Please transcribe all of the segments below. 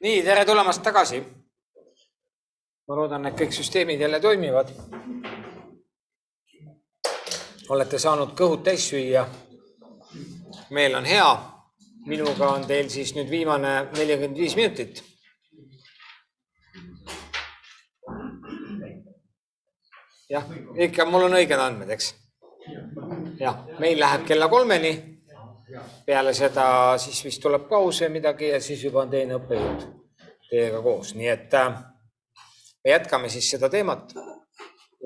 nii, tere tulemast tagasi. ma loodan, et kõik süsteemid jälle toimivad. olete saanud kõhud täis süüa. meel on hea. minuga on teil siis nüüd viimane nelikümmend viis minutit. jah, ikka mul on õiged andmed, eks? jah, meil läheb kella kolmeni peale seda siis vist tuleb paus või midagi ja siis juba on teine õppejõud teiega koos, nii et äh, me jätkame siis seda teemat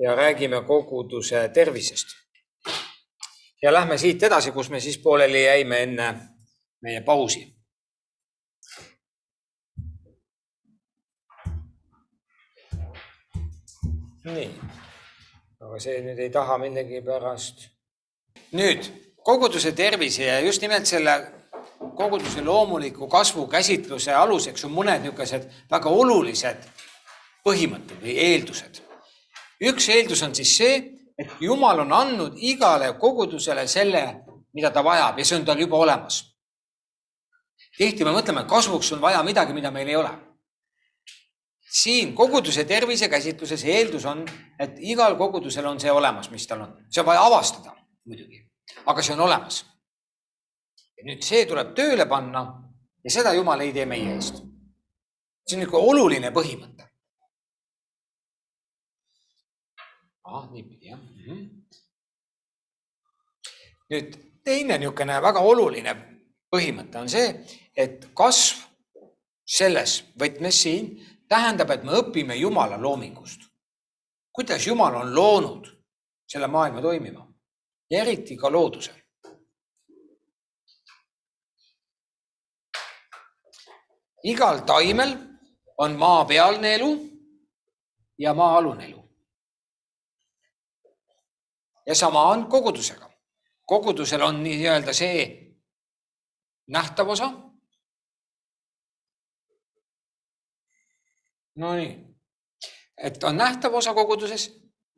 ja räägime koguduse tervisest. ja lähme siit edasi, kus me siis pooleli jäime enne meie pausi. nii, aga see nüüd ei taha millegipärast. nüüd koguduse tervise ja just nimelt selle koguduse loomuliku kasvu käsitluse aluseks on mõned niisugused väga olulised põhimõtted või eeldused. üks eeldus on siis see, et Jumal on andnud igale kogudusele selle, mida ta vajab ja see on tal juba olemas. tihti me mõtleme, et kasvuks on vaja midagi, mida meil ei ole. siin koguduse tervise käsitluses eeldus on, et igal kogudusel on see olemas, mis tal on, see on vaja avastada muidugi aga see on olemas. ja nüüd see tuleb tööle panna ja seda Jumal ei tee meie eest. see on niisugune oluline põhimõte. ah, niipidi jah mm. -hmm. nüüd teine niisugune väga oluline põhimõte on see, et kasv selles võtmes siin tähendab, et me õpime Jumala loomingust. kuidas Jumal on loonud selle maailma toimima ja eriti ka loodusel. igal taimel on maapealne elu ja maa-alune elu. ja sama on kogudusega. kogudusel on nii-öelda see nähtav osa. Nonii, et on nähtav osa koguduses,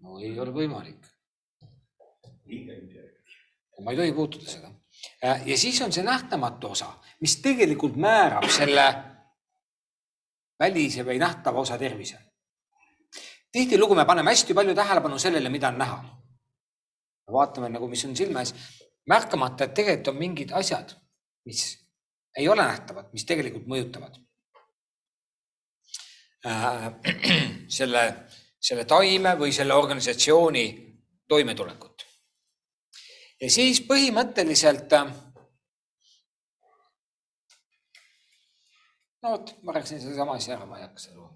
no ei ole võimalik ma ei tohi puutuda seda. Äh, ja siis on see nähtamatu osa, mis tegelikult määrab selle välise või nähtava osa tervise. tihtilugu me paneme hästi palju tähelepanu sellele, mida on näha. vaatame nagu, mis on silme ees, märkamata, et tegelikult on mingid asjad, mis ei ole nähtavad, mis tegelikult mõjutavad äh, selle, selle taime või selle organisatsiooni toimetulekut ja siis põhimõtteliselt. Äh, no vot, ma rääkisin sedasama asja ära, ma ei hakka seda.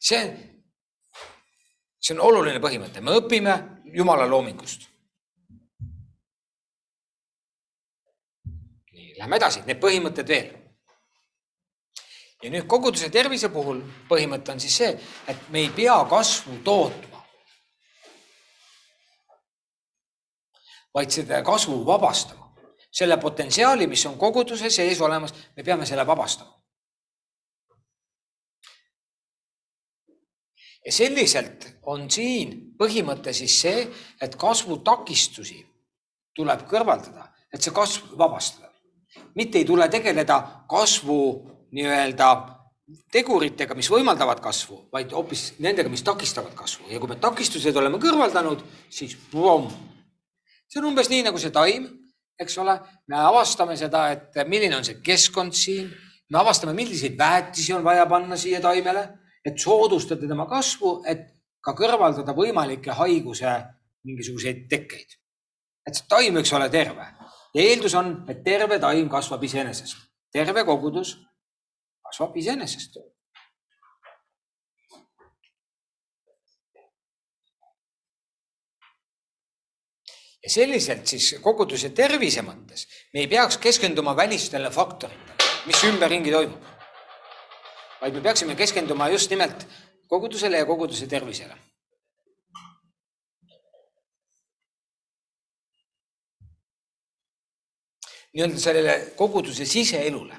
see, see on oluline põhimõte, me õpime Jumala loomingust. nii, lähme edasi, need põhimõtted veel. ja nüüd koguduse tervise puhul põhimõte on siis see, et me ei pea kasvu tootma vaid seda kasvu vabastama. selle potentsiaali, mis on koguduse sees olemas, me peame selle vabastama. ja selliselt on siin põhimõte siis see, et kasvutakistusi tuleb kõrvaldada, et see kasv vabastada. mitte ei tule tegeleda kasvu nii-öelda teguritega, mis võimaldavad kasvu, vaid hoopis nendega, mis takistavad kasvu ja kui me takistused oleme kõrvaldanud, siis vumm, see on umbes nii nagu see taim, eks ole, me avastame seda, et milline on see keskkond siin, me avastame, milliseid väetisi on vaja panna siia taimele, et soodustada tema kasvu, et ka kõrvaldada võimalikke haiguse mingisuguseid tekkeid. et see taim võiks olla terve. Ja eeldus on, et terve taim kasvab iseenesest, terve kogudus kasvab iseenesest ja selliselt siis koguduse tervise mõttes me ei peaks keskenduma välistele faktoritele, mis ümberringi toimub. vaid me peaksime keskenduma just nimelt kogudusele ja koguduse tervisele. nii-öelda sellele koguduse siseelule.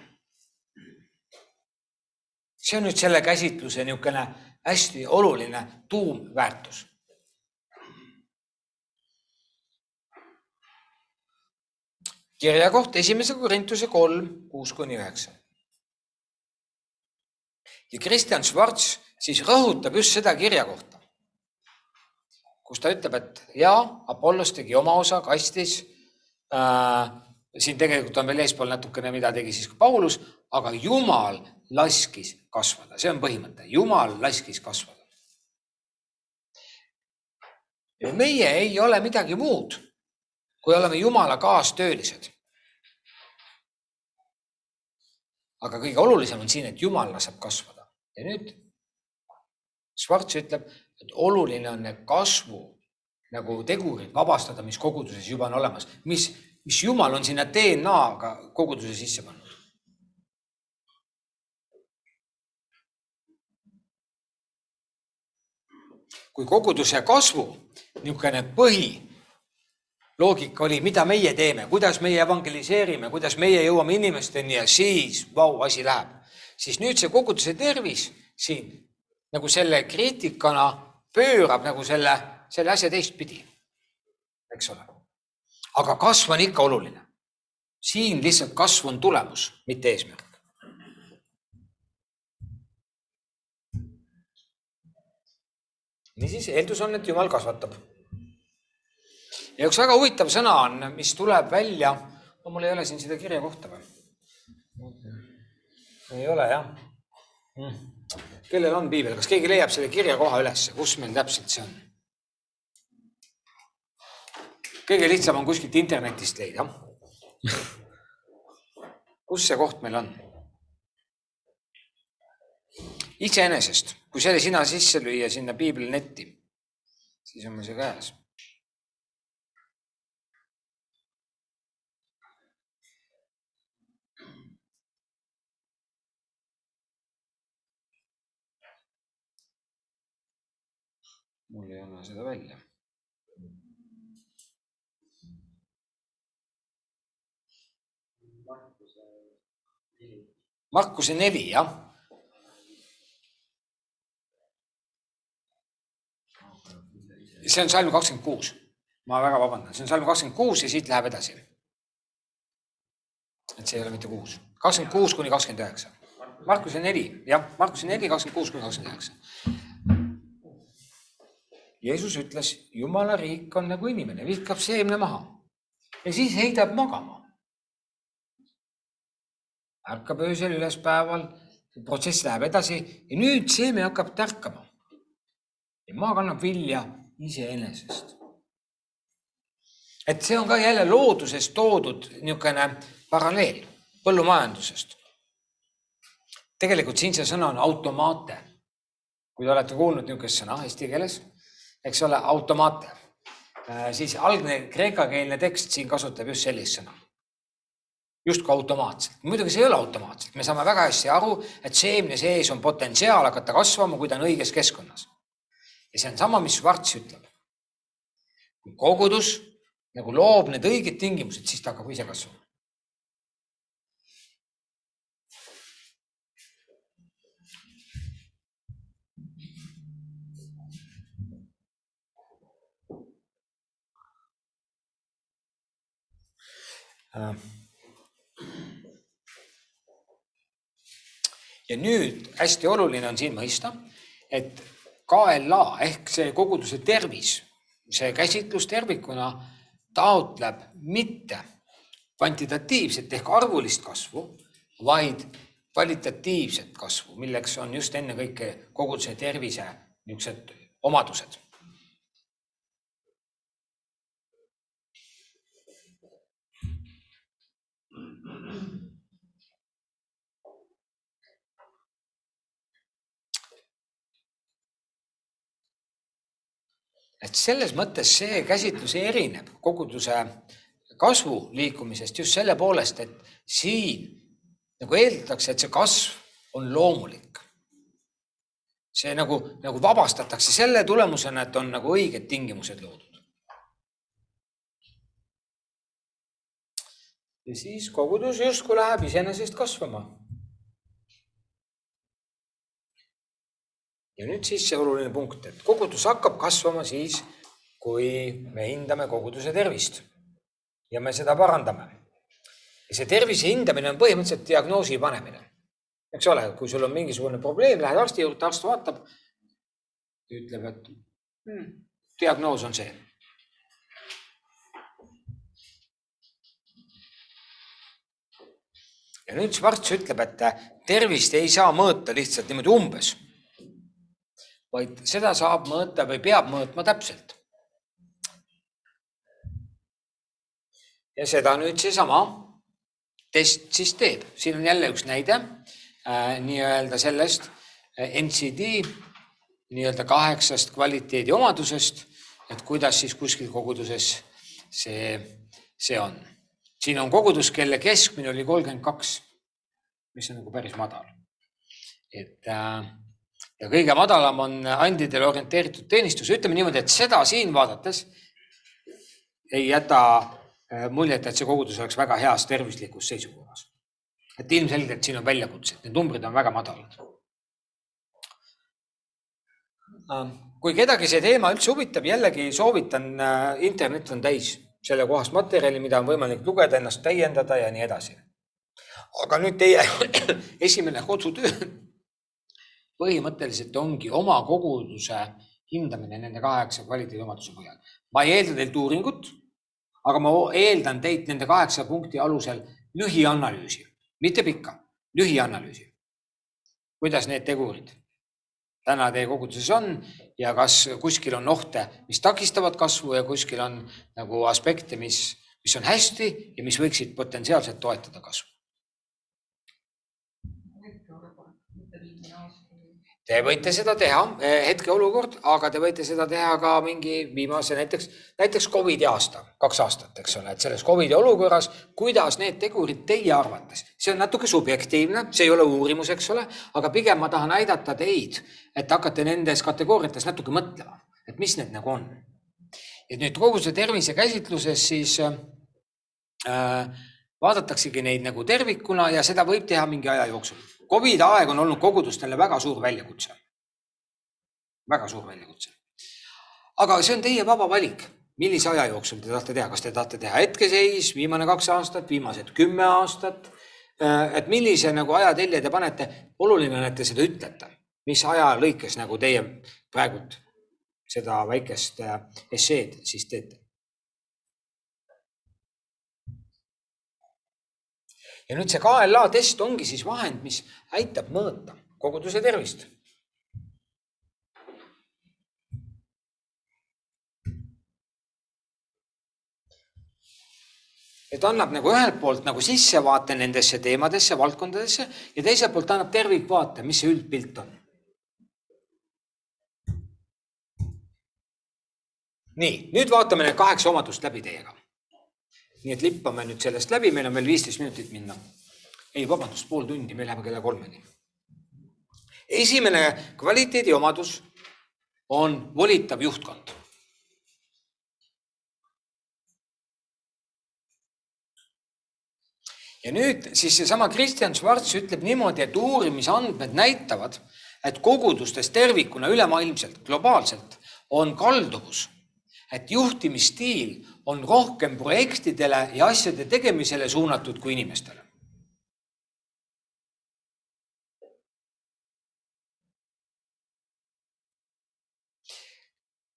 see on nüüd selle käsitluse niisugune hästi oluline tuumväärtus kirja koht esimese Korintuse kolm, kuus kuni üheksa. ja Kristjan Schwarz siis rõhutab just seda kirja kohta, kus ta ütleb, et jaa, Apollos tegi oma osa, kastis äh,. siin tegelikult on veel eespool natukene, mida tegi siis Paulus, aga Jumal laskis kasvada, see on põhimõte, Jumal laskis kasvada. meie ei ole midagi muud, kui oleme Jumala kaastöölised. aga kõige olulisem on siin, et Jumal laseb kasvada ja nüüd Schwarz ütleb, et oluline on need kasvu nagu tegurid vabastada, mis koguduses juba on olemas, mis, mis Jumal on sinna DNA-ga koguduse sisse pannud. kui koguduse kasvu niisugune põhiloogika oli, mida meie teeme, kuidas meie evangeliseerime, kuidas meie jõuame inimesteni ja siis vau, asi läheb, siis nüüd see koguduse tervis siin nagu selle kriitikana pöörab nagu selle, selle asja teistpidi. eks ole. aga kasv on ikka oluline. siin lihtsalt kasv on tulemus, mitte eesmärk. niisiis, eeldus on, et Jumal kasvatab. Ja üks väga huvitav sõna on, mis tuleb välja, no mul ei ole siin seda kirja kohta või? ei ole jah mm kellel on piibel, kas keegi leiab selle kirja koha üles, kus meil täpselt see on? kõige lihtsam on kuskilt internetist leida. kus see koht meil on? iseenesest, kui selle sina sisse lüüa sinna piiblinetti, siis on meil see käes mul ei anna seda välja. Markuse neli, jah. see on salm kakskümmend kuus. ma väga vabandan, see on salm kakskümmend kuus ja siit läheb edasi. et see ei ole mitte kuus, kakskümmend kuus kuni kakskümmend üheksa. Markuse neli, jah, Markuse neli, kakskümmend kuus kuni kakskümmend üheksa Jeesus ütles, jumala riik on nagu inimene, viskab seemne maha ja siis heidab magama. ärkab öösel üles päeval, protsess läheb edasi ja nüüd seeme hakkab tärkama. ja maa kannab vilja iseenesest. et see on ka jälle looduses toodud niisugune paralleel põllumajandusest. tegelikult siin see sõna on automaate. kui te olete kuulnud niisugust sõna eesti keeles eks ole, automaate, äh, siis algne kreekakeelne tekst siin kasutab just sellist sõna. justkui automaatselt, muidugi see ei ole automaatselt, me saame väga hästi aru, et seemne sees on potentsiaal hakata kasvama, kui ta on õiges keskkonnas. ja see on sama, mis Schwarz ütleb. kui kogudus nagu loob need õiged tingimused, siis ta hakkab ise kasvama. Äh. Ja nüüd hästi oluline on siin mõista, et KLA ehk see koguduse tervis, see käsitlus tervikuna taotleb mitte kvantitatiivset ehk arvulist kasvu, vaid kvalitatiivset kasvu, milleks on just ennekõike koguduse tervise niisugused omadused et selles mõttes see käsitlus erineb koguduse kasvu liikumisest just selle poolest, et siin nagu eeldatakse, et see kasv on loomulik. see nagu, nagu vabastatakse selle tulemusena, et on nagu õiged tingimused loodud. ja siis kogudus justkui läheb iseenesest kasvama ja nüüd siis see oluline punkt, et kogudus hakkab kasvama siis, kui me hindame koguduse tervist ja me seda parandame. ja see tervise hindamine on põhimõtteliselt diagnoosi panemine. eks ole, kui sul on mingisugune probleem, lähed arsti juurde, arst vaatab, ütleb, et hmm, diagnoos on see. ja nüüd Schwarz ütleb, et tervist ei saa mõõta lihtsalt niimoodi umbes, vaid seda saab mõõta või peab mõõtma täpselt. ja seda nüüd seesama test siis teeb, siin on jälle üks näide äh, nii-öelda sellest äh, NCD nii-öelda kaheksast kvaliteediomadusest, et kuidas siis kuskil koguduses see, see on. siin on kogudus, kelle keskmine oli kolmkümmend kaks, mis on nagu päris madal. et äh, ja kõige madalam on andidele orienteeritud teenistus, ütleme niimoodi, et seda siin vaadates ei jäta Äh, muljet, et see kogudus oleks väga heas tervislikus seisukorras. et ilmselgelt siin on väljakutsed, need numbrid on väga madalad. Ähm, kui kedagi see teema üldse huvitab, jällegi soovitan, äh, internet on täis sellekohast materjali, mida on võimalik lugeda, ennast täiendada ja nii edasi. aga nüüd teie esimene kodutöö põhimõtteliselt ongi oma koguduse hindamine nende kaheksa kvaliteediomaduse põhjal. ma ei eelda teilt uuringut aga ma eeldan teilt nende kaheksa punkti alusel lühianalüüsi, mitte pikka, lühianalüüsi. kuidas need tegurid täna teie koguduses on ja kas kuskil on ohte, mis takistavad kasvu ja kuskil on nagu aspekte, mis, mis on hästi ja mis võiksid potentsiaalselt toetada kasvu. Te võite seda teha, eh, hetkeolukord, aga te võite seda teha ka mingi viimase näiteks, näiteks Covidi aasta, kaks aastat, eks ole, et selles Covidi olukorras, kuidas need tegurid teie arvates, see on natuke subjektiivne, see ei ole uurimus, eks ole, aga pigem ma tahan aidata teid, et hakkate nendes kategooriates natuke mõtlema, et mis need nagu on. et nüüd koguse tervisekäsitluses siis äh, vaadataksegi neid nagu tervikuna ja seda võib teha mingi aja jooksul Covidi aeg on olnud kogudustele väga suur väljakutse. väga suur väljakutse. aga see on teie vaba valik, millise aja jooksul te tahate teha, kas te tahate teha hetkeseis, viimane kaks aastat, viimased kümme aastat. Äh, et millise nagu ajatelje te panete, oluline on, et te seda ütlete, mis aja lõikes nagu teie praegult seda väikest äh, esseed siis teete. Ja nüüd see KLA test ongi siis vahend, mis aitab mõõta koguduse tervist. et annab nagu ühelt poolt nagu sissevaate nendesse teemadesse, valdkondadesse ja teiselt poolt annab tervikvaate, mis see üldpilt on. nii, nüüd vaatame need kaheksa omadust läbi teiega nii et lippame nüüd sellest läbi, meil on veel viisteist minutit minna. ei, vabandust, pool tundi, me läheme kella kolmeni. esimene kvaliteediomadus on volitav juhtkond. ja nüüd siis seesama Kristjan Schwarz ütleb niimoodi, et uurimisandmed näitavad, et kogudustes tervikuna ülemaailmselt, globaalselt on kalduvus, et juhtimisstiil on rohkem projektidele ja asjade tegemisele suunatud kui inimestele.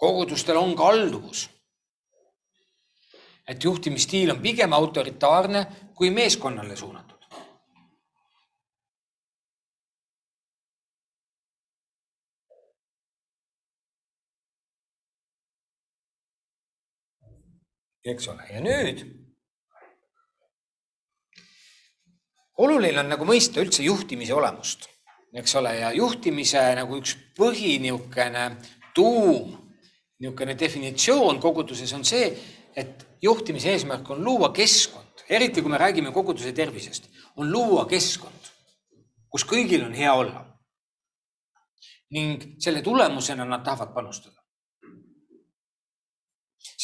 kogudustel on kalduvus, et juhtimisstiil on pigem autoritaarne kui meeskonnale suunatud. Eks ole, ja nüüd oluline on nagu mõista üldse juhtimise olemust, eks ole, ja juhtimise nagu üks põhi niisugune tuum, niisugune definitsioon koguduses on see, et juhtimise eesmärk on luua keskkond, eriti kui me räägime koguduse tervisest, on luua keskkond, kus kõigil on hea olla. ning selle tulemusena nad tahavad panustada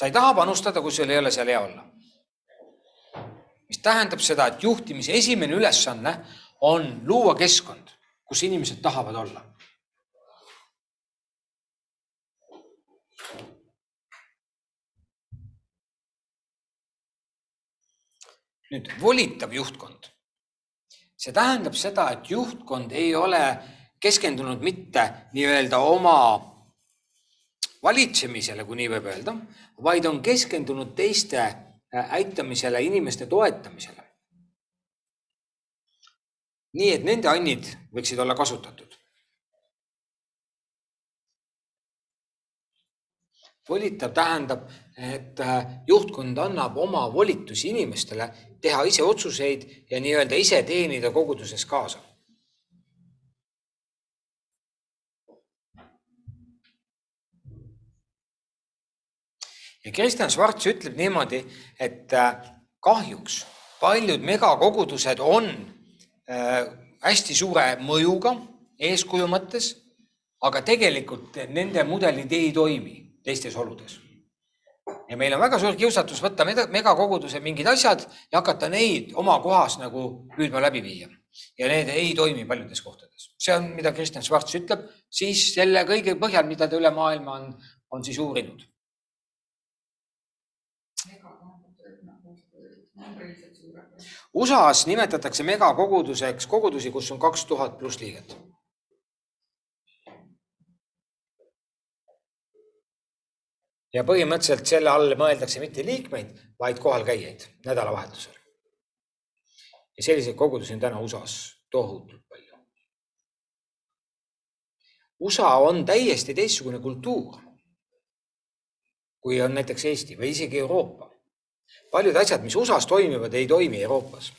sa ei taha panustada, kui sul ei ole seal hea olla. mis tähendab seda, et juhtimise esimene ülesanne on luua keskkond, kus inimesed tahavad olla. nüüd volitav juhtkond. see tähendab seda, et juhtkond ei ole keskendunud mitte nii-öelda oma valitsemisele, kui nii võib öelda, vaid on keskendunud teiste äh, aitamisele, inimeste toetamisele. nii et nende annid võiksid olla kasutatud. volitav tähendab, et äh, juhtkond annab oma volitusi inimestele teha ise otsuseid ja nii-öelda ise teenida koguduses kaasa. Ja Kristjan Schwarz ütleb niimoodi, et äh, kahjuks paljud megakogudused on äh, hästi suure mõjuga eeskuju mõttes, aga tegelikult nende mudelid ei toimi teistes oludes. ja meil on väga suur kiusatus võtta megakoguduse mingid asjad ja hakata neid oma kohas nagu püüdma läbi viia. ja need ei toimi paljudes kohtades. see on, mida Kristjan Schwarz ütleb, siis selle kõige põhjal, mida ta üle maailma on, on siis uurinud USA-s nimetatakse megakoguduseks kogudusi, kus on kaks tuhat pluss liiget. ja põhimõtteliselt selle all mõeldakse mitte liikmeid, vaid kohalkäijaid nädalavahetusel. ja selliseid kogudusi on täna USA-s tohutult palju. USA on täiesti teistsugune kultuur, kui on näiteks Eesti või isegi Euroopa paljud asjad, mis USA-s toimivad, ei toimi Euroopas.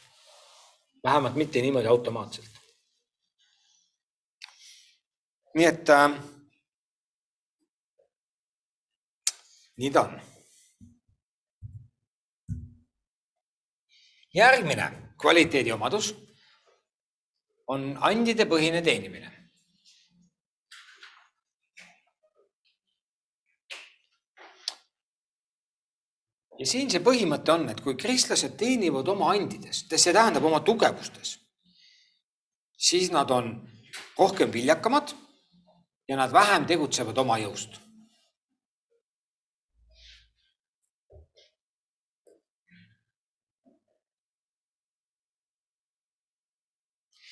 vähemalt mitte niimoodi automaatselt. nii et äh, nii ta on. järgmine kvaliteediomadus on andide põhine teenimine ja siin see põhimõte on, et kui kristlased teenivad oma andides, see tähendab oma tugevustes, siis nad on rohkem viljakamad ja nad vähem tegutsevad oma jõust.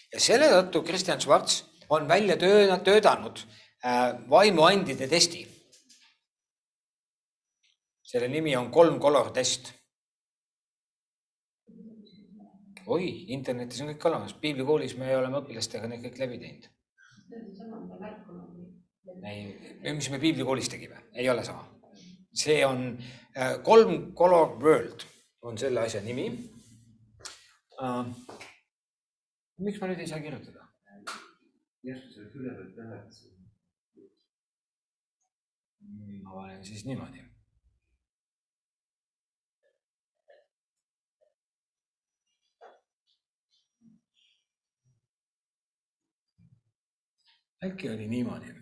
ja selle tõttu Kristjan Schwarz on välja töötanud äh, vaimuandide testi selle nimi on kolm color test. oi, internetis on kõik olemas, piiblikoolis me oleme õpilastega need kõik läbi teinud. ei, mis me piiblikoolis tegime, ei ole sama. see on äh, kolm color world on selle asja nimi uh,. miks ma nüüd ei saa kirjutada? ma panen siis niimoodi äkki oli niimoodi?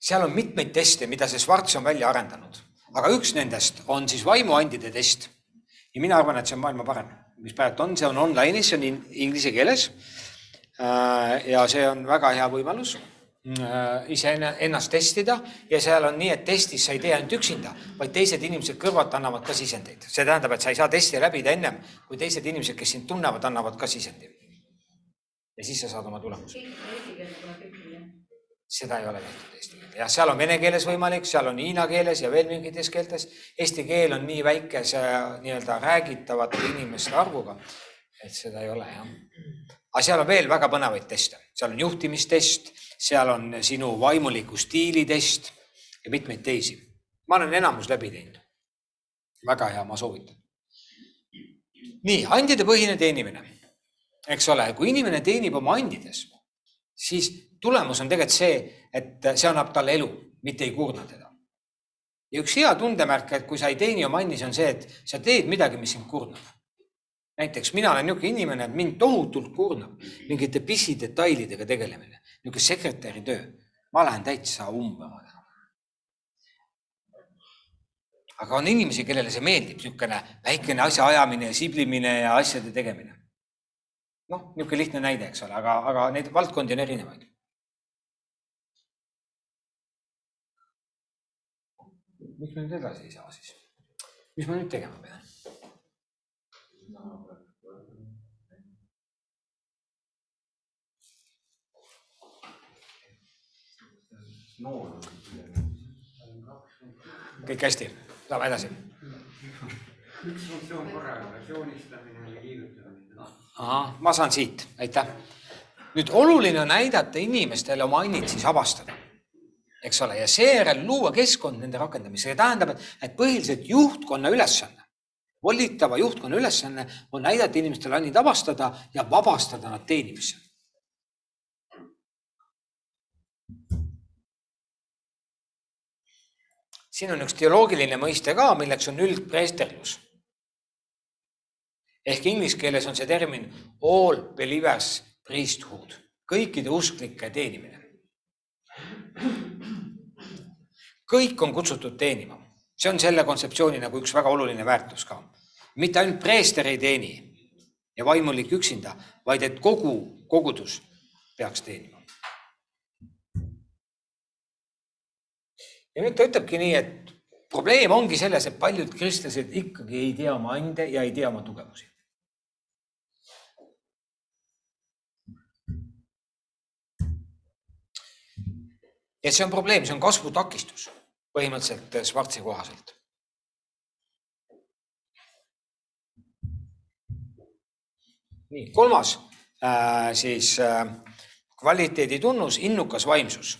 seal on mitmeid teste, mida see Schwarz on välja arendanud, aga üks nendest on siis vaimuandide test. ja mina arvan, et see on maailma parem, mis praegu on, see on online'is, see on inglise keeles. Äh, ja see on väga hea võimalus äh, ise ennast testida ja seal on nii, et testis sa ei tee ainult üksinda, vaid teised inimesed kõrvalt annavad ka sisendeid. see tähendab, et sa ei saa testi läbida ennem, kui teised inimesed, kes sind tunnevad, annavad ka sisendi ja siis sa saad oma tulemuse. seda ei ole tehtud eesti keelde, jah, seal on vene keeles võimalik, seal on hiina keeles ja veel mingites keeltes. Eesti keel on nii väikese nii-öelda räägitavate inimeste arvuga, et seda ei ole jah. aga seal on veel väga põnevaid teste, seal on juhtimistest, seal on sinu vaimuliku stiili test ja mitmeid teisi. ma olen enamus läbi teinud. väga hea, ma soovitan. nii, andide põhine teenimine eks ole, kui inimene teenib oma andides, siis tulemus on tegelikult see, et see annab talle elu, mitte ei kurna teda. ja üks hea tundemärk, et kui sa ei teeni oma andis, on see, et sa teed midagi, mis sind kurnab. näiteks mina olen niisugune inimene, et mind tohutult kurnab mingite pisidetailidega tegelemine, niisugune sekretäri töö. ma lähen täitsa umbema täna aga on inimesi, kellele see meeldib, niisugune väikene asjaajamine ja siblimine ja asjade tegemine noh, niisugune lihtne näide, eks ole, aga, aga neid valdkondi on erinevaid. miks me nüüd edasi ei saa siis? mis ma nüüd tegema pean? kõik hästi, saame edasi. üks funktsioon korraga, joonistamine ja liigutamine ma saan siit, aitäh. nüüd oluline on näidata inimestele oma annid siis avastada, eks ole, ja seejärel luua keskkond nende rakendamiseks. see tähendab, et, et põhiliselt juhtkonna ülesanne, volitava juhtkonna ülesanne on näidata inimestele annid avastada ja vabastada nad teenimisse. siin on üks teoloogiline mõiste ka, milleks on üldpreesterlus ehk inglise keeles on see termin all believers priesthood, kõikide usklike teenimine. kõik on kutsutud teenima, see on selle kontseptsiooni nagu üks väga oluline väärtus ka. mitte ainult preester ei teeni ja vaimulik üksinda, vaid et kogu kogudus peaks teenima. ja nüüd ta ütlebki nii, et probleem ongi selles, et paljud kristlased ikkagi ei tea oma ande ja ei tea oma tugevusi. Et see on probleem, see on kasvutakistus põhimõtteliselt Schwarzi kohaselt. nii, kolmas äh, siis äh, kvaliteedi tunnus, innukas vaimsus.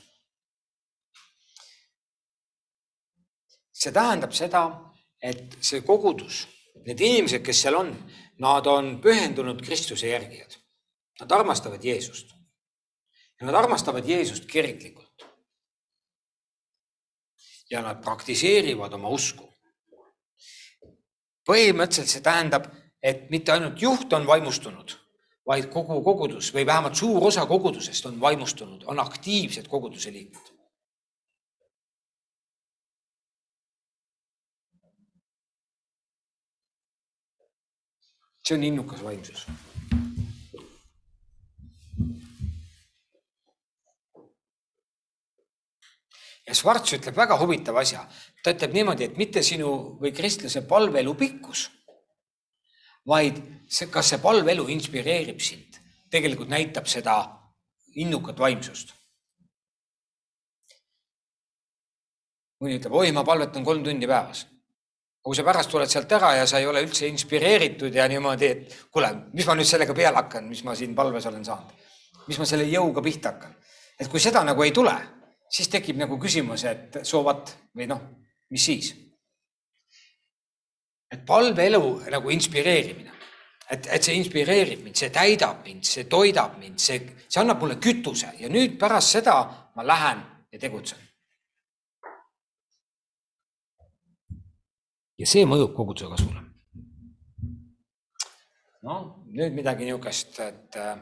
see tähendab seda, et see kogudus, need inimesed, kes seal on, nad on pühendunud Kristuse järgijad. Nad armastavad Jeesust. ja nad armastavad Jeesust kiriklikult ja nad praktiseerivad oma usku. põhimõtteliselt see tähendab, et mitte ainult juht on vaimustunud, vaid kogu kogudus või vähemalt suur osa kogudusest on vaimustunud, on aktiivsed koguduse liikmed. see on innukas vaimsus ja Schwarz ütleb väga huvitava asja. ta ütleb niimoodi, et mitte sinu või kristlase palveelu pikkus, vaid see, kas see palveelu inspireerib sind, tegelikult näitab seda innukat vaimsust. mõni ütleb, oi, ma palvetan kolm tundi päevas. kui sa pärast tuled sealt ära ja sa ei ole üldse inspireeritud ja niimoodi, et kuule, mis ma nüüd sellega peale hakkan, mis ma siin palves olen saanud, mis ma selle jõuga pihta hakkan, et kui seda nagu ei tule siis tekib nagu küsimus, et so what või noh, mis siis? et palveelu nagu inspireerimine, et, et see inspireerib mind, see täidab mind, see toidab mind, see, see annab mulle kütuse ja nüüd pärast seda ma lähen ja tegutsen. ja see mõjub koguduse kasvule. noh, nüüd midagi niisugust, et äh,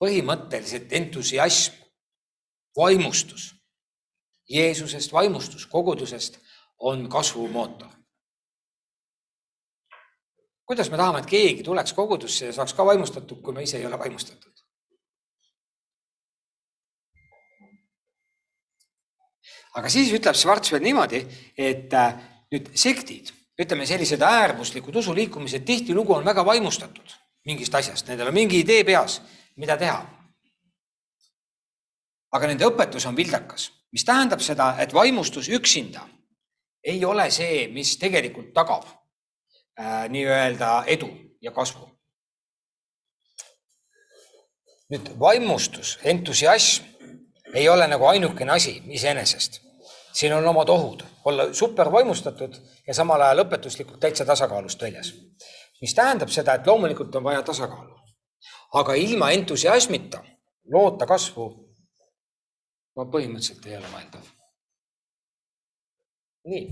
põhimõtteliselt entusiasm vaimustus Jeesusest, vaimustus kogudusest on kasvumootor. kuidas me tahame, et keegi tuleks kogudusse ja saaks ka vaimustatud, kui me ise ei ole vaimustatud? aga siis ütleb Schwarz veel niimoodi, et äh, nüüd sektid, ütleme sellised äärmuslikud usuliikumised tihtilugu on väga vaimustatud mingist asjast, nendel on mingi idee peas, mida teha aga nende õpetus on vildakas, mis tähendab seda, et vaimustus üksinda ei ole see, mis tegelikult tagab äh, nii-öelda edu ja kasvu. nüüd vaimustus, entusiasm ei ole nagu ainukene asi iseenesest. siin on omad ohud, olla super vaimustatud ja samal ajal õpetuslikult täitsa tasakaalust väljas. mis tähendab seda, et loomulikult on vaja tasakaalu. aga ilma entusiasmita loota kasvu no põhimõtteliselt ei ole mõeldav. nii.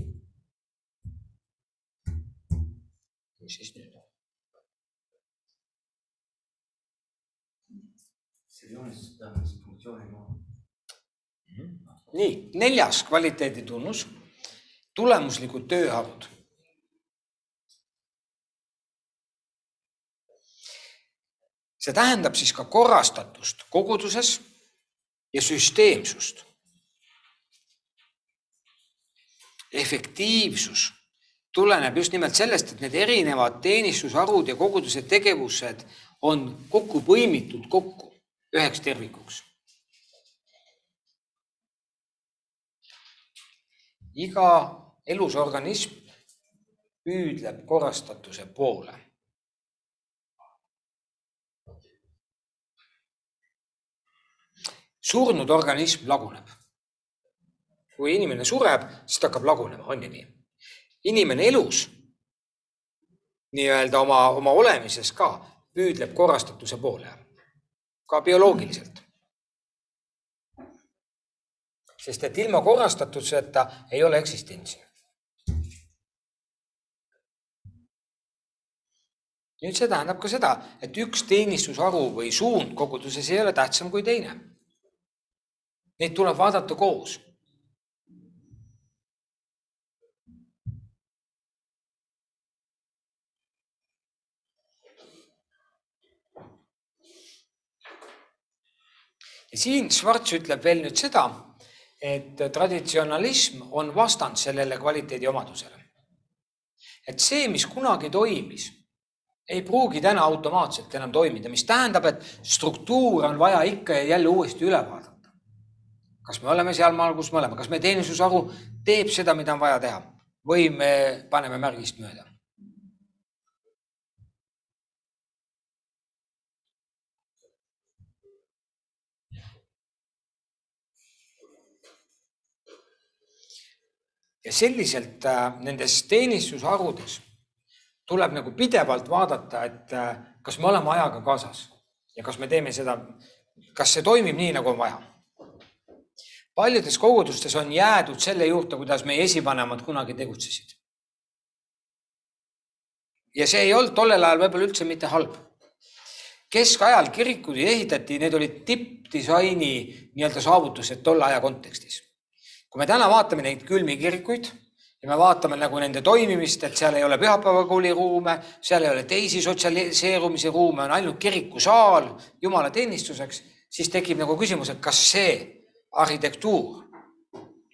mis siis nüüd? see joonistus tähendas funktsiooni maha. nii, neljas kvaliteeditunnus, tulemuslikud tööharud. see tähendab siis ka korrastatust koguduses ja süsteemsust. efektiivsus tuleneb just nimelt sellest, et need erinevad teenistusharud ja koguduse tegevused on kokku põimitud kokku üheks tervikuks. iga elus organism püüdleb korrastatuse poole. Surnud organism laguneb. kui inimene sureb, siis ta hakkab lagunema, on ju nii? inimene elus nii-öelda oma, oma olemises ka püüdleb korrastatuse poole, ka bioloogiliselt. sest et ilma korrastatuseta ei ole eksistentsi. nüüd see tähendab ka seda, et üks teenistusharu või suund koguduses ei ole tähtsam kui teine. Neid tuleb vaadata koos ja siin Schwarz ütleb veel nüüd seda, et traditsionalism on vastand sellele kvaliteedi omadusele. et see, mis kunagi toimis, ei pruugi täna automaatselt enam toimida, mis tähendab, et struktuur on vaja ikka ja jälle uuesti üle vaadata. Kas me oleme sealmaal, kus me oleme, kas meie teenistusharu teeb seda, mida on vaja teha? Või me paneme märgist mööda? Ja selliselt äh, nendes teenistusharudes tuleb nagu pidevalt vaadata, et äh, kas me oleme ajaga kaasas ja kas me teeme seda, kas see toimib nii, nagu on vaja. Paljudes kogudustes on jäädud selle juurde, kuidas meie esivanemad kunagi tegutsesid. ja see ei olnud tollel ajal võib-olla üldse mitte halb. keskajal kirikud ehitati, need olid tippdisaini nii-öelda saavutused tolle aja kontekstis kui me täna vaatame neid külmi kirikuid ja me vaatame nagu nende toimimist, et seal ei ole pühapäevakooli ruume, seal ei ole teisi sotsialiseerumise ruume, on ainult kirikusaal jumalateenistuseks, siis tekib nagu küsimus, et kas see arhitektuur,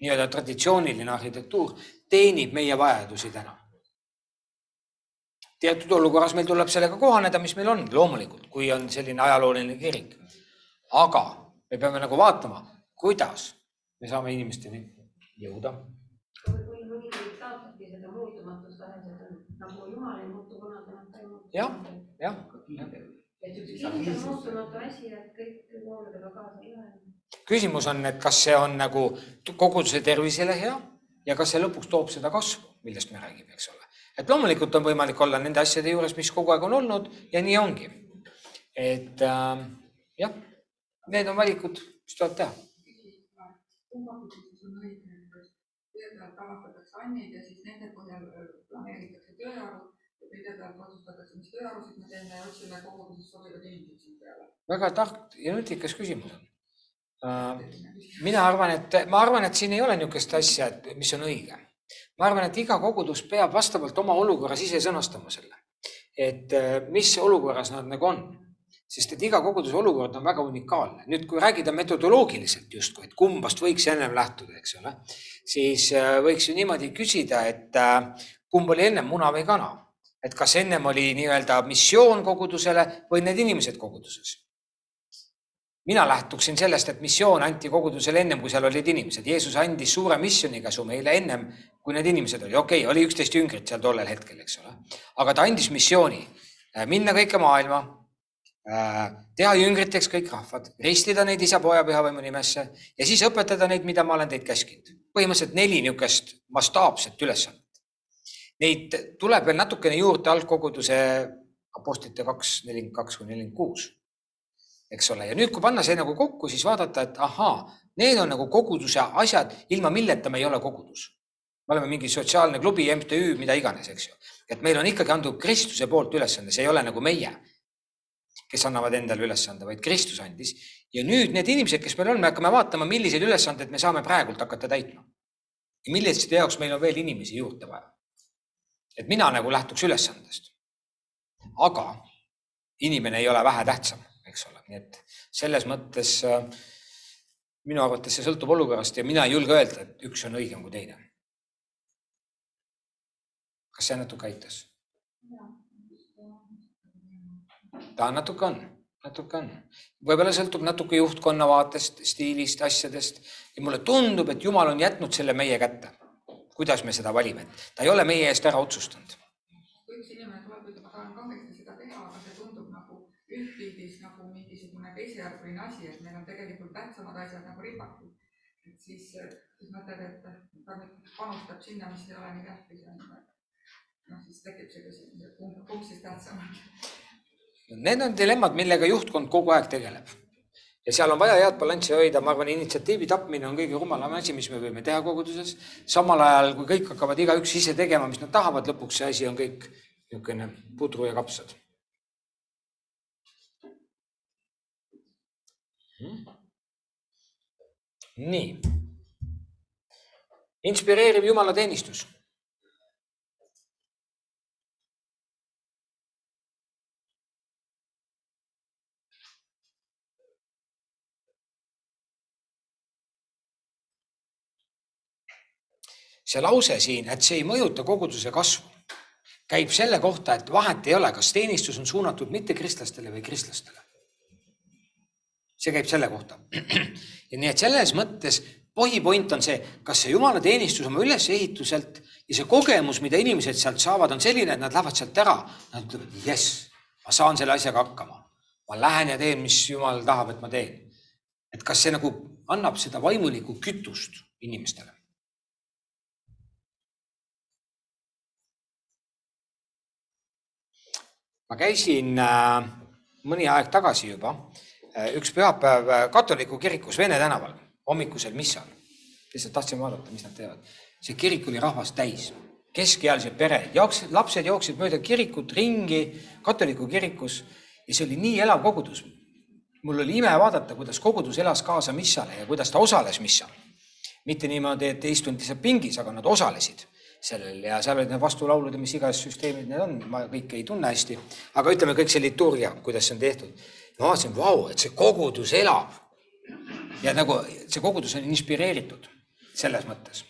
nii-öelda traditsiooniline arhitektuur, teenib meie vajadusi täna. teatud olukorras meil tuleb sellega kohaneda, mis meil on loomulikult, kui on selline ajalooline kirik. aga me peame nagu vaatama, kuidas me saame inimesteni jõuda. nagu jah, jah. et üks kindel muutumatu asi, et kõik vooludega kaasa ei lähe. Küsimus on, et kas see on nagu koguduse tervisele hea ja kas see lõpuks toob seda kasvu, millest me räägime, eks ole. et loomulikult on võimalik olla nende asjade juures, mis kogu aeg on olnud ja nii ongi. et äh, jah, need on valikud, mis tuleb teha kõigepealt avastatakse andmeid ja siis nende põhjal planeeritakse tööarvud ja kõigepealt otsustatakse, mis tööarvusid me teeme ja otsime koguduses sobivad inimesed siin peale. väga tark ja nutikas küsimus on. Mina arvan, et ma arvan, et siin ei ole niisugust asja, et mis on õige. ma arvan, et iga kogudus peab vastavalt oma olukorras ise sõnastama selle, et uh, mis olukorras nad nagu on sest et iga koguduse olukord on väga unikaalne. nüüd, kui rääkida metodoloogiliselt justkui, et kumbast võiks ennem lähtuda, eks ole, siis äh, võiks ju niimoodi küsida, et äh, kumb oli ennem, muna või kana? et kas ennem oli nii-öelda missioon kogudusele või need inimesed koguduses? Mina lähtuksin sellest, et missioon anti kogudusele ennem, kui seal olid inimesed. Jeesus andis suure missionikäsu meile ennem, kui need inimesed olid. okei okay,, oli üksteist jüngrit seal tollel hetkel, eks ole. aga ta andis missiooni äh, minna kõike maailma Äh, teha jüngriteks kõik rahvad, ristida neid isa, poja, pühavõimu nimesse ja siis õpetada neid, mida ma olen teid käskinud. põhimõtteliselt neli niisugust mastaapset ülesannet. Neid tuleb veel natukene juurde algkoguduse apostlite kaks, nelikümmend kaks kuni nelikümmend kuus. Eks ole, ja nüüd, kui panna see nagu kokku, siis vaadata, et ahaa, need on nagu koguduse asjad, ilma milleta me ei ole kogudus. me oleme mingi sotsiaalne klubi, MTÜ, mida iganes, eks ju. et meil on ikkagi antud Kristuse poolt ülesanne, see ei ole nagu meie kes annavad endale ülesande, vaid Kristus andis. ja nüüd need inimesed, kes meil on, me hakkame vaatama, milliseid ülesandeid me saame praegult hakata täitma. ja milliste jaoks meil on veel inimesi juurde vaja. et mina nagu lähtuks ülesandest. aga inimene ei ole vähetähtsam, eks ole, nii et selles mõttes äh, minu arvates see sõltub olukorrast ja mina ei julge öelda, et üks on õigem kui teine. kas see natuke aitas? ta natuke on, natuke on. võib-olla sõltub natuke juhtkonna vaatest, stiilist, asjadest ja mulle tundub, et Jumal on jätnud selle meie kätte. kuidas me seda valime. ta ei ole meie eest ära otsustanud. kui üks inimene tuleb, ütleb, ma tahan ka hästi seda teha, aga see tundub nagu ühtpildis nagu mingisugune teisejärguline asi, et tegelikult tähtsamad asjad nagu ripatud. et siis, siis mõtled, et ta nüüd panustab sinna, mis ei ole nii tähtis, on ju. noh, siis tekib see küsimus, et kumb, kumb siis tähtsam on. Need on dilemmad, millega juhtkond kogu aeg tegeleb. ja seal on vaja head balanssi hoida, ma arvan, initsiatiivi tapmine on kõige rumalam asi, mis me võime teha koguduses. samal ajal, kui kõik hakkavad igaüks ise tegema, mis nad tahavad, lõpuks see asi on kõik niisugune pudru ja kapsad. Nii. inspireeriv jumalateenistus see lause siin, et see ei mõjuta koguduse kasvu, käib selle kohta, et vahet ei ole, kas teenistus on suunatud mittekristlastele või kristlastele. See käib selle kohta. ja nii, et selles mõttes põhipoint on see, kas see jumalateenistus oma ülesehituselt ja see kogemus, mida inimesed sealt saavad, on selline, et nad lähevad sealt ära. Nad ütlevad, jess, ma saan selle asjaga hakkama. ma lähen ja teen, mis jumal tahab, et ma teen. et kas see nagu annab seda vaimulikku kütust inimestele? ma käisin äh, mõni aeg tagasi juba üks pühapäev äh, katoliku kirikus Vene tänaval hommikusel missal. lihtsalt tahtsin vaadata, mis nad teevad. see kirik oli rahvast täis, keskealised pered, jooksid, lapsed jooksid mööda kirikut ringi katoliku kirikus ja see oli nii elav kogudus. mul oli ime vaadata, kuidas kogudus elas kaasa missale ja kuidas ta osales missal. mitte niimoodi, et ei istunud lihtsalt pingis, aga nad osalesid sellel ja seal olid need vastulaulud ja mis iganes süsteemid need on, ma kõike ei tunne hästi, aga ütleme kõik see liturgia, kuidas see on tehtud. Ma vaatasin, vau, et see kogudus elab. ja nagu see kogudus on inspireeritud selles mõttes.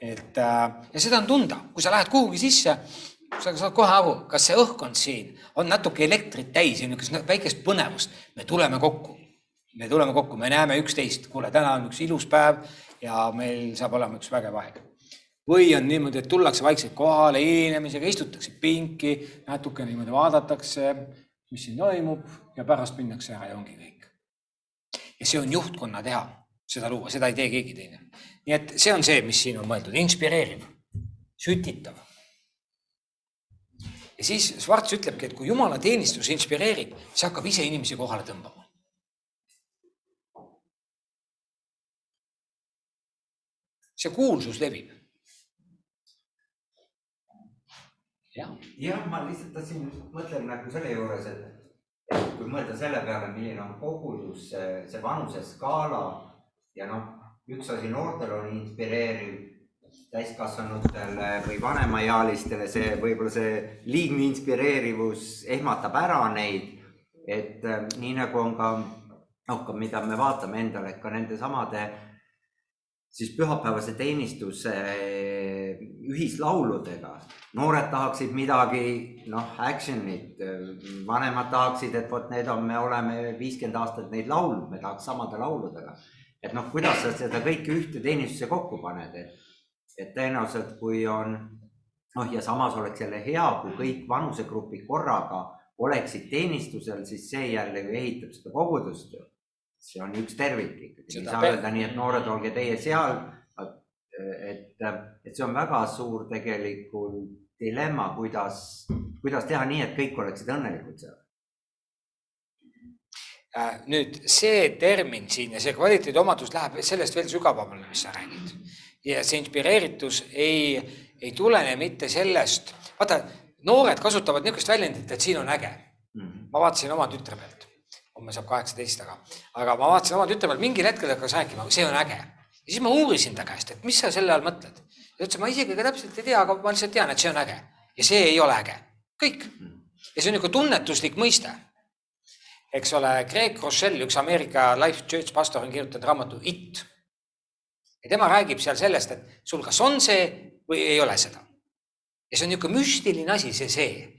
et äh, ja seda on tunda, kui sa lähed kuhugi sisse, sa saad kohe aru, kas see õhkkond siin on natuke elektrit täis ja niisugust väikest põnevust. me tuleme kokku, me tuleme kokku, me näeme üksteist, kuule, täna on üks ilus päev ja meil saab olema üks vägev aeg või on niimoodi, et tullakse vaikselt kohale hiilinemisega, istutakse pinki, natuke niimoodi vaadatakse, mis siin toimub ja pärast minnakse ära ja ongi kõik. ja see on juhtkonna teha, seda luua, seda ei tee keegi teine. nii et see on see, mis siin on mõeldud, inspireeriv, sütitav. ja siis Schwarz ütlebki, et kui jumalateenistus inspireerib, see hakkab ise inimesi kohale tõmbama. see kuulsus levib jah, ma lihtsalt tahtsin, mõtlen nagu selle juures, et, kui mõelda selle peale, milline on kogudus, see, see vanuseskaala ja noh, üks asi noortel on inspireeriv, täiskasvanutele või vanemaealistele see võib-olla see liigne inspireerivus ehmatab ära neid. et äh, nii nagu on ka noh, ka mida me vaatame endale, et ka nendesamade siis pühapäevase teenistuse ühislauludega. noored tahaksid midagi, noh, action'it, vanemad tahaksid, et vot need on, me oleme viiskümmend aastat neid laulnud, me tahaks samade lauludega. et noh, kuidas sa seda kõike ühte teenistusse kokku paned, et, et tõenäoliselt, kui on noh, ja samas oleks jälle hea, kui kõik vanusegrupid korraga oleksid teenistusel, siis see jälle ju ehitab seda kogudust ju see on üks tervik ikkagi, ei saa öelda nii, et noored, olge teie seal. Et, et see on väga suur tegelikult dilemma, kuidas, kuidas teha nii, et kõik oleksid õnnelikud seal. Äh, nüüd see termin siin ja see kvaliteediomadus läheb sellest veel sügavamale, mis sa räägid. ja see inspireeritus ei, ei tulene mitte sellest, vaata, noored kasutavad niisugust väljendit, et siin on äge. -hmm. ma vaatasin oma tütre pealt homme saab kaheksateist, aga, aga ma vaatasin oma tütre peal, mingil hetkel hakkas rääkima, see on äge. Ja siis ma uurisin ta käest, et mis sa selle all mõtled. ta ütles, ma isegi ka täpselt ei tea, aga ma lihtsalt tean, et see on äge ja see ei ole äge, kõik. ja see on niisugune tunnetuslik mõiste. eks ole, Craig Rochelle, üks Ameerika Life Church pastor on kirjutanud raamatu It. ja tema räägib seal sellest, et sul kas on see või ei ole seda. ja see on niisugune müstiline asi, see see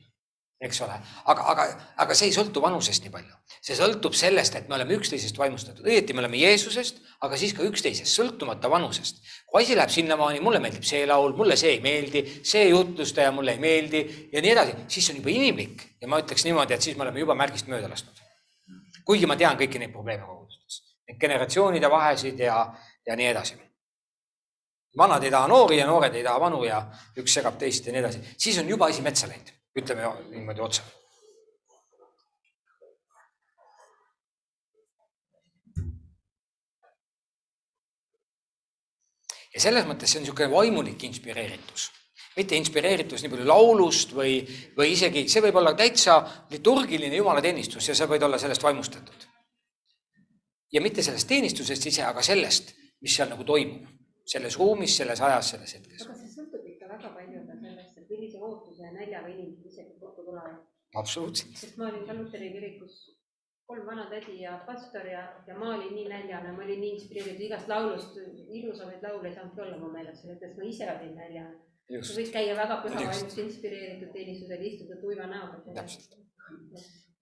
eks ole, aga, aga, aga see ei sõltu vanusest nii palju. see sõltub sellest, et me oleme üksteisest vaimustatud, õieti me oleme Jeesusest, aga siis ka üksteisest, sõltumata vanusest. kui asi läheb sinnamaani, mulle meeldib see laul, mulle see ei meeldi, see jutlustaja mulle ei meeldi ja nii edasi, siis see on juba inimlik. Ja ma ütleks niimoodi, et siis me oleme juba märgist mööda lasknud. kuigi ma tean kõiki neid probleeme kogudustes, neid generatsioonide vahesid ja, ja nii edasi. Vanad ei taha noori ja noored ei taha vanu ja üks segab teist ja nii edasi, siis on juba asi metsa läinud, ütleme niimoodi otse. ja selles mõttes see on niisugune vaimulik inspireeritus, mitte inspireeritus nii palju laulust või, või isegi see võib olla täitsa liturgiline jumalateenistus ja sa võid olla sellest vaimustatud. ja mitte sellest teenistusest ise, aga sellest, mis seal nagu toimub selles ruumis, selles ajas, selles hetkes. aga see sõltub ikka väga palju millise ootuse ja näljaga inimesed isegi kokku tulevad. absoluutselt. sest ma olin ka Luteri kirikus kolm vanatädi ja pastor ja, ja ma olin nii näljane, ma olin nii inspireeritud igast laulust, ilusamaid laule ei saanudki olla mu meelest, sellepärast ma ise olin näljane. sa võid käia väga püha vaimust inspireeritud teenistusel, istuda tuima näoga. täpselt.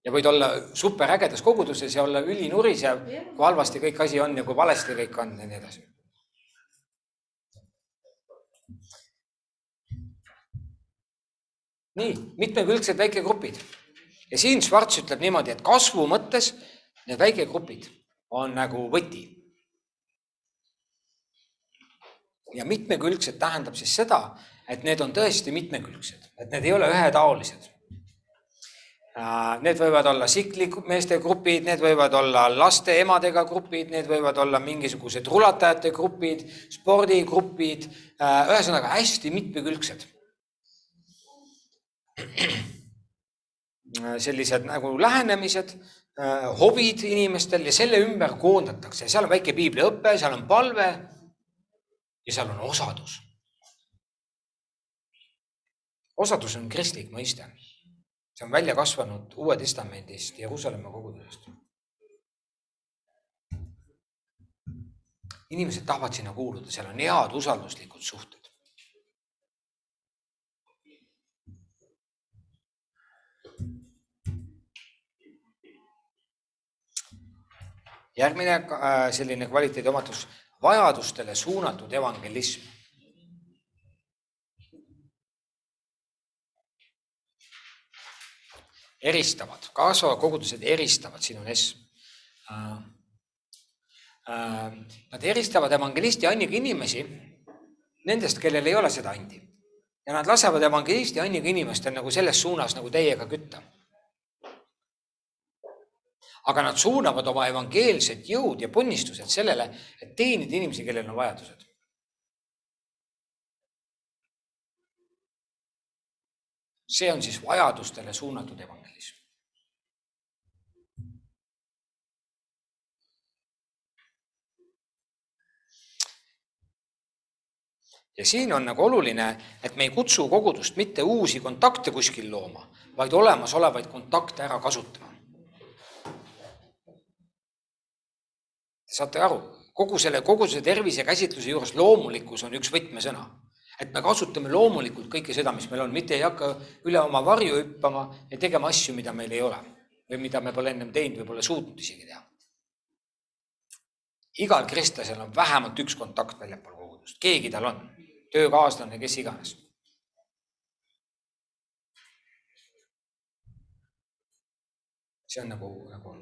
ja võid olla superägedas koguduses ja olla ülinurisev, kui halvasti kõik asi on ja kui valesti kõik on ja nii edasi nii, mitmekülgsed väikegrupid ja siin Schwarz ütleb niimoodi, et kasvu mõttes need väikegrupid on nagu võti. ja mitmekülgsed tähendab siis seda, et need on tõesti mitmekülgsed, et need ei ole ühetaolised. Need võivad olla siklimeeste grupid, need võivad olla laste emadega grupid, need võivad olla mingisugused rulatajate grupid, spordigrupid, ühesõnaga hästi mitmekülgsed sellised nagu lähenemised, hobid inimestel ja selle ümber koondatakse, seal on väike piibliõpe, seal on palve ja seal on osadus. osadus on kristlik mõiste. see on välja kasvanud Uue Testamendist Jeruusalemma kogudusest. inimesed tahavad sinna kuuluda, seal on head usalduslikud suhted. Järgmine äh, selline kvaliteediomadus, vajadustele suunatud evangelism. eristavad, kaasavad kogudused eristavad, siin on S. Nad eristavad evangelisti anniga inimesi nendest, kellel ei ole seda andi. ja nad lasevad evangelisti anniga inimestel nagu selles suunas nagu teiega kütta aga nad suunavad oma evangeelsed jõud ja ponnistused sellele, et teenida inimesi, kellel on vajadused. see on siis vajadustele suunatud evangelism. ja siin on nagu oluline, et me ei kutsu kogudust mitte uusi kontakte kuskil looma, vaid olemasolevaid kontakte ära kasutama. Saate aru, kogu selle, kogu selle tervisekäsitluse juures loomulikkus on üks võtmesõna. et me kasutame loomulikult kõike seda, mis meil on, mitte ei hakka üle oma varju hüppama ja tegema asju, mida meil ei ole või mida me pole ennem teinud või pole suutnud isegi teha. igal kristlasel on vähemalt üks kontakt väljapool kogudust, keegi tal on, töökaaslane, kes iganes see on nagu, nagu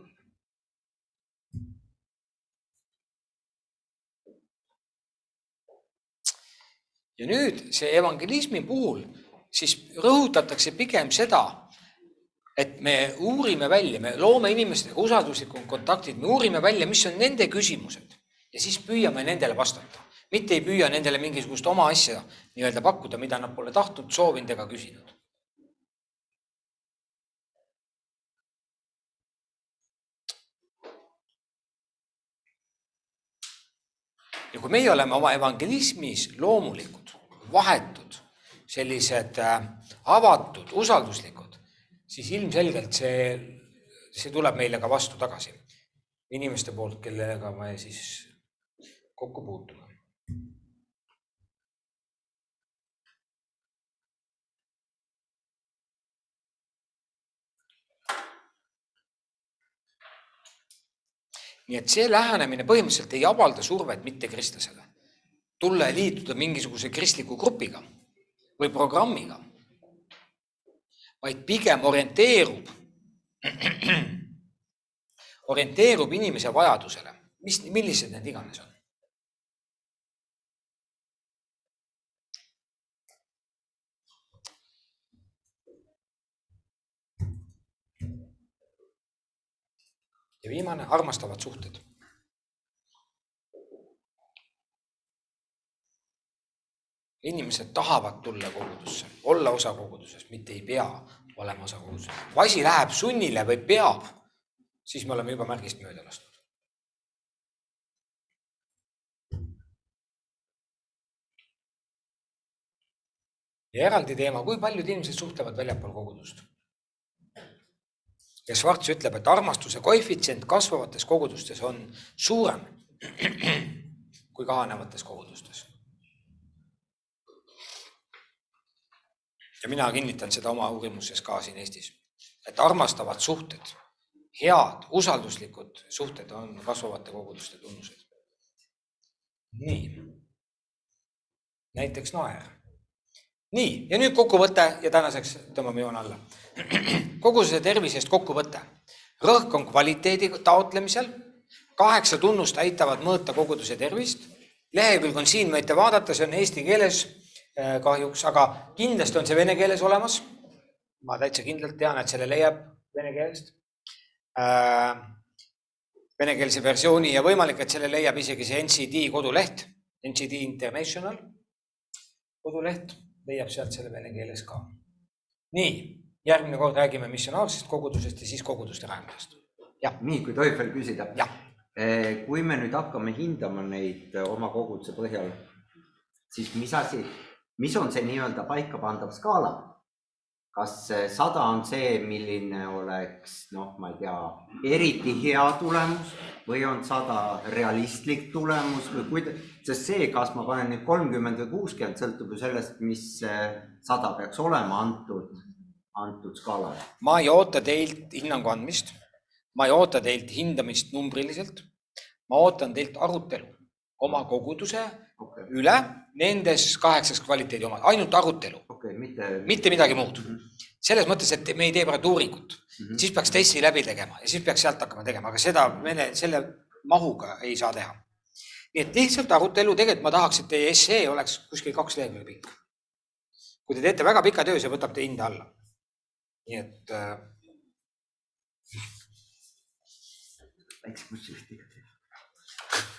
ja nüüd see evangelismi puhul siis rõhutatakse pigem seda, et me uurime välja, me loome inimestega usalduslikud kontaktid, me uurime välja, mis on nende küsimused ja siis püüame nendele vastata. mitte ei püüa nendele mingisugust oma asja nii-öelda pakkuda, mida nad pole tahtnud, soovinud ega küsinud. Ja kui meie oleme oma evangelismis loomulikud, vahetud, sellised äh, avatud, usalduslikud, siis ilmselgelt see, see tuleb meile ka vastu tagasi inimeste poolt, kellega me siis kokku puutume. Nii et see lähenemine põhimõtteliselt ei avalda survet mittekristlasele tulla ja liituda mingisuguse kristliku grupiga või programmiga, vaid pigem orienteerub, orienteerub inimese vajadusele, mis, millised need iganes on. Ja viimane, armastavad suhted. inimesed tahavad tulla kogudusse, olla osa kogudusest, mitte ei pea olema osa kogudusest. kui asi läheb sunnile või peab, siis me oleme juba märgist mööda lasknud. ja eraldi teema, kui paljud inimesed suhtlevad väljapool kogudust? Ja Schwarz ütleb, et armastuse koefitsient kasvavates kogudustes on suurem kui kahanevates kogudustes. ja mina kinnitan seda oma uurimuses ka siin Eestis, et armastavad suhted, head, usalduslikud suhted on kasvavate koguduste tunnused. nii. näiteks naer. Nii, ja nüüd kokkuvõte ja tänaseks tõmbame joone alla koguduse tervise eest kokkuvõte. rõhk on kvaliteedi taotlemisel, kaheksa tunnust aitavad mõõta koguduse tervist. lehekülg on siin, võite vaadata, see on eesti keeles eh, kahjuks, aga kindlasti on see vene keeles olemas. ma täitsa kindlalt tean, et selle leiab vene keelest. Venekeelse versiooni ja võimalik, et selle leiab isegi see NCD koduleht, NCD International koduleht, leiab sealt selle vene keeles ka. nii järgmine kord räägime missionaarsest kogudusest ja siis koguduste rajamisest. jah. nii, kui tohib veel küsida. jah. kui me nüüd hakkame hindama neid oma koguduse põhjal, siis mis asi, mis on see nii-öelda paikapandav skaala? Kas sada on see, milline oleks noh, ma ei tea, eriti hea tulemus või on sada realistlik tulemus või kuidas, sest see, kas ma panen nüüd kolmkümmend või kuuskümmend, sõltub ju sellest, mis sada peaks olema antud antud skaalal? ma ei oota teilt hinnangu andmist, ma ei oota teilt hindamist numbriliselt. ma ootan teilt arutelu oma koguduse okay. üle nendes kaheksas kvaliteedi omad, ainult arutelu okay,. mitte, mitte midagi muud mm. -hmm. selles mõttes, et me ei tee praegu uuringut mm, -hmm. siis peaks testi läbi tegema ja siis peaks sealt hakkama tegema, aga seda me selle mahuga ei saa teha. nii et lihtsalt arutelu, tegelikult ma tahaks, et teie essee oleks kuskil kaks lehekülge pikk. kui te teete väga pika töö, see võtab teie hinde alla nii et äh.... väikse bussijuhtiga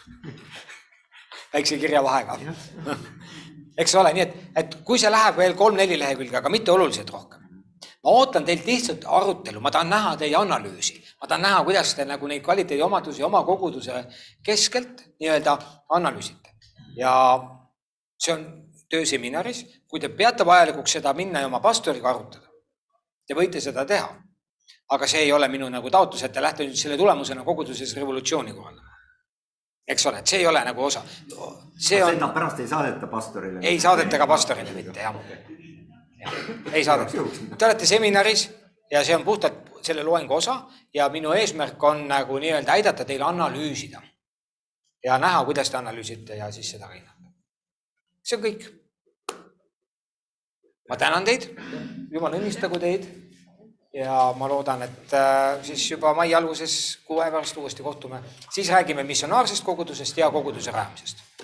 väikse kirja vahega eks ole, nii et, et kui see läheb veel kolm-neli lehekülge, aga mitte oluliselt rohkem. ma ootan teilt lihtsalt arutelu, ma tahan näha teie analüüsi, ma tahan näha, kuidas te nagu neid kvaliteediomadusi oma koguduse keskelt nii-öelda analüüsite ja see on tööseminaris, kui te peate vajalikuks seda minna ja oma pastoriga arutada, Te võite seda teha. aga see ei ole minu nagu taotlus, et te lähete nüüd selle tulemusena koguduses revolutsiooni korraldama. Eks ole, et see ei ole nagu osa. see on. seda pärast ei saadeta pastorile? ei saadeta ka pastorile mitte jah ja.. ei saadeta. Te olete seminaris ja see on puhtalt selle loengu osa ja minu eesmärk on nagu nii-öelda aidata teil analüüsida ja näha, kuidas te analüüsite ja siis seda hinnata. see on kõik ma tänan teid, jumal õnnistagu teid ja ma loodan, et äh, siis juba mai alguses kuu aja pärast uuesti kohtume, siis räägime missionaarsest kogudusest ja koguduse rajamisest